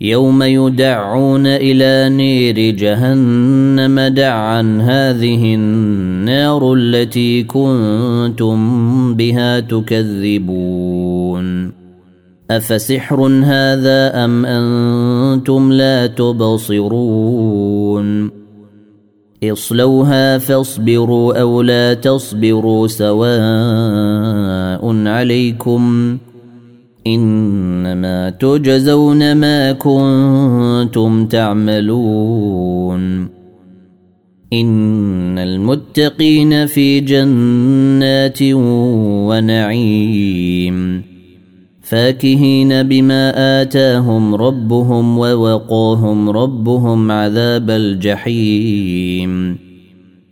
يوم يدعون إلى نير جهنم دعا هذه النار التي كنتم بها تكذبون. أفسحر هذا أم أنتم لا تبصرون؟ اصلوها فاصبروا أو لا تصبروا سواء عليكم. إنما تجزون ما كنتم تعملون. إن المتقين في جنات ونعيم. فاكهين بما آتاهم ربهم ووقاهم ربهم عذاب الجحيم.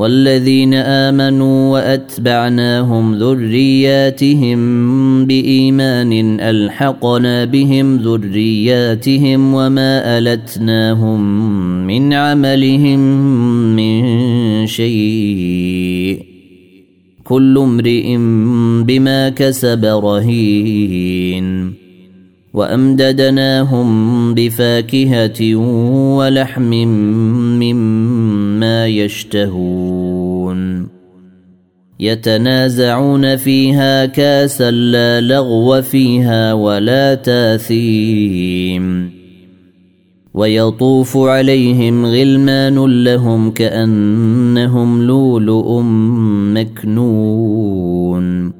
والذين آمنوا وأتبعناهم ذرياتهم بإيمان ألحقنا بهم ذرياتهم وما ألتناهم من عملهم من شيء كل امرئ بما كسب رهين وأمددناهم بفاكهة ولحم مما يشتهون. يتنازعون فيها كاسا لا لغو فيها ولا تاثيم. ويطوف عليهم غلمان لهم كأنهم لؤلؤ مكنون.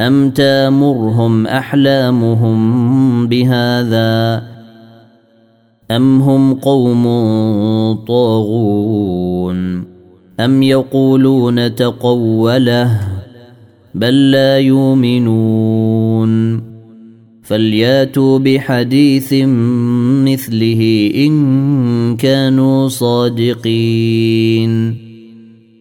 أم تامرهم أحلامهم بهذا أم هم قوم طاغون أم يقولون تقوله بل لا يؤمنون فلياتوا بحديث مثله إن كانوا صادقين